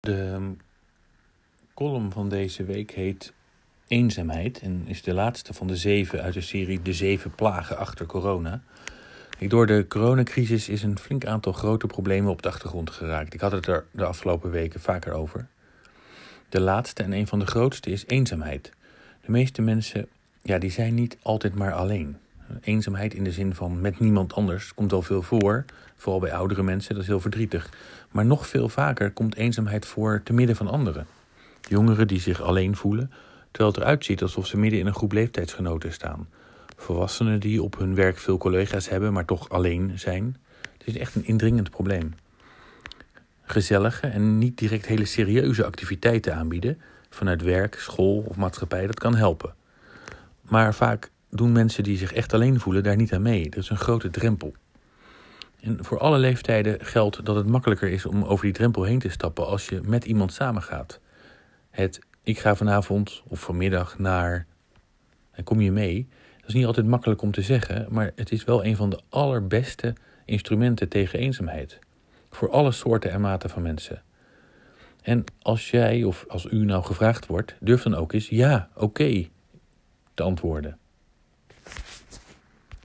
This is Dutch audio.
De column van deze week heet Eenzaamheid en is de laatste van de zeven uit de serie De Zeven Plagen achter corona. Door de coronacrisis is een flink aantal grote problemen op de achtergrond geraakt. Ik had het er de afgelopen weken vaker over. De laatste en een van de grootste is eenzaamheid. De meeste mensen ja, die zijn niet altijd maar alleen. Eenzaamheid in de zin van met niemand anders komt wel veel voor. Vooral bij oudere mensen, dat is heel verdrietig. Maar nog veel vaker komt eenzaamheid voor te midden van anderen. Jongeren die zich alleen voelen, terwijl het eruit ziet alsof ze midden in een groep leeftijdsgenoten staan. Volwassenen die op hun werk veel collega's hebben, maar toch alleen zijn. Het is echt een indringend probleem. Gezellige en niet direct hele serieuze activiteiten aanbieden, vanuit werk, school of maatschappij, dat kan helpen. Maar vaak doen mensen die zich echt alleen voelen daar niet aan mee. Dat is een grote drempel. En voor alle leeftijden geldt dat het makkelijker is om over die drempel heen te stappen als je met iemand samengaat. Het ik ga vanavond of vanmiddag naar en kom je mee. Dat is niet altijd makkelijk om te zeggen, maar het is wel een van de allerbeste instrumenten tegen eenzaamheid. Voor alle soorten en maten van mensen. En als jij of als u nou gevraagd wordt, durf dan ook eens ja, oké te antwoorden.